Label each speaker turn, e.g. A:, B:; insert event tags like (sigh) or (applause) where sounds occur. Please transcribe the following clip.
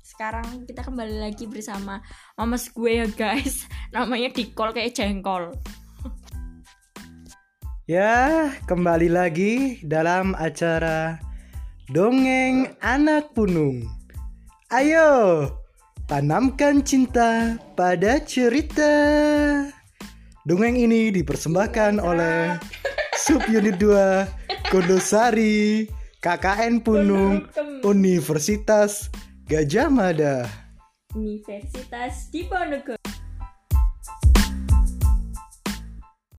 A: sekarang kita kembali lagi bersama mamas gue ya guys (laughs) namanya dikol kayak jengkol (laughs)
B: Ya, kembali lagi dalam acara Dongeng Anak Punung. Ayo, tanamkan cinta pada cerita. Dongeng ini dipersembahkan oleh (laughs) Subunit 2 Kondosari KKN Punung Universitas Gajah Mada.
A: Universitas Diponegoro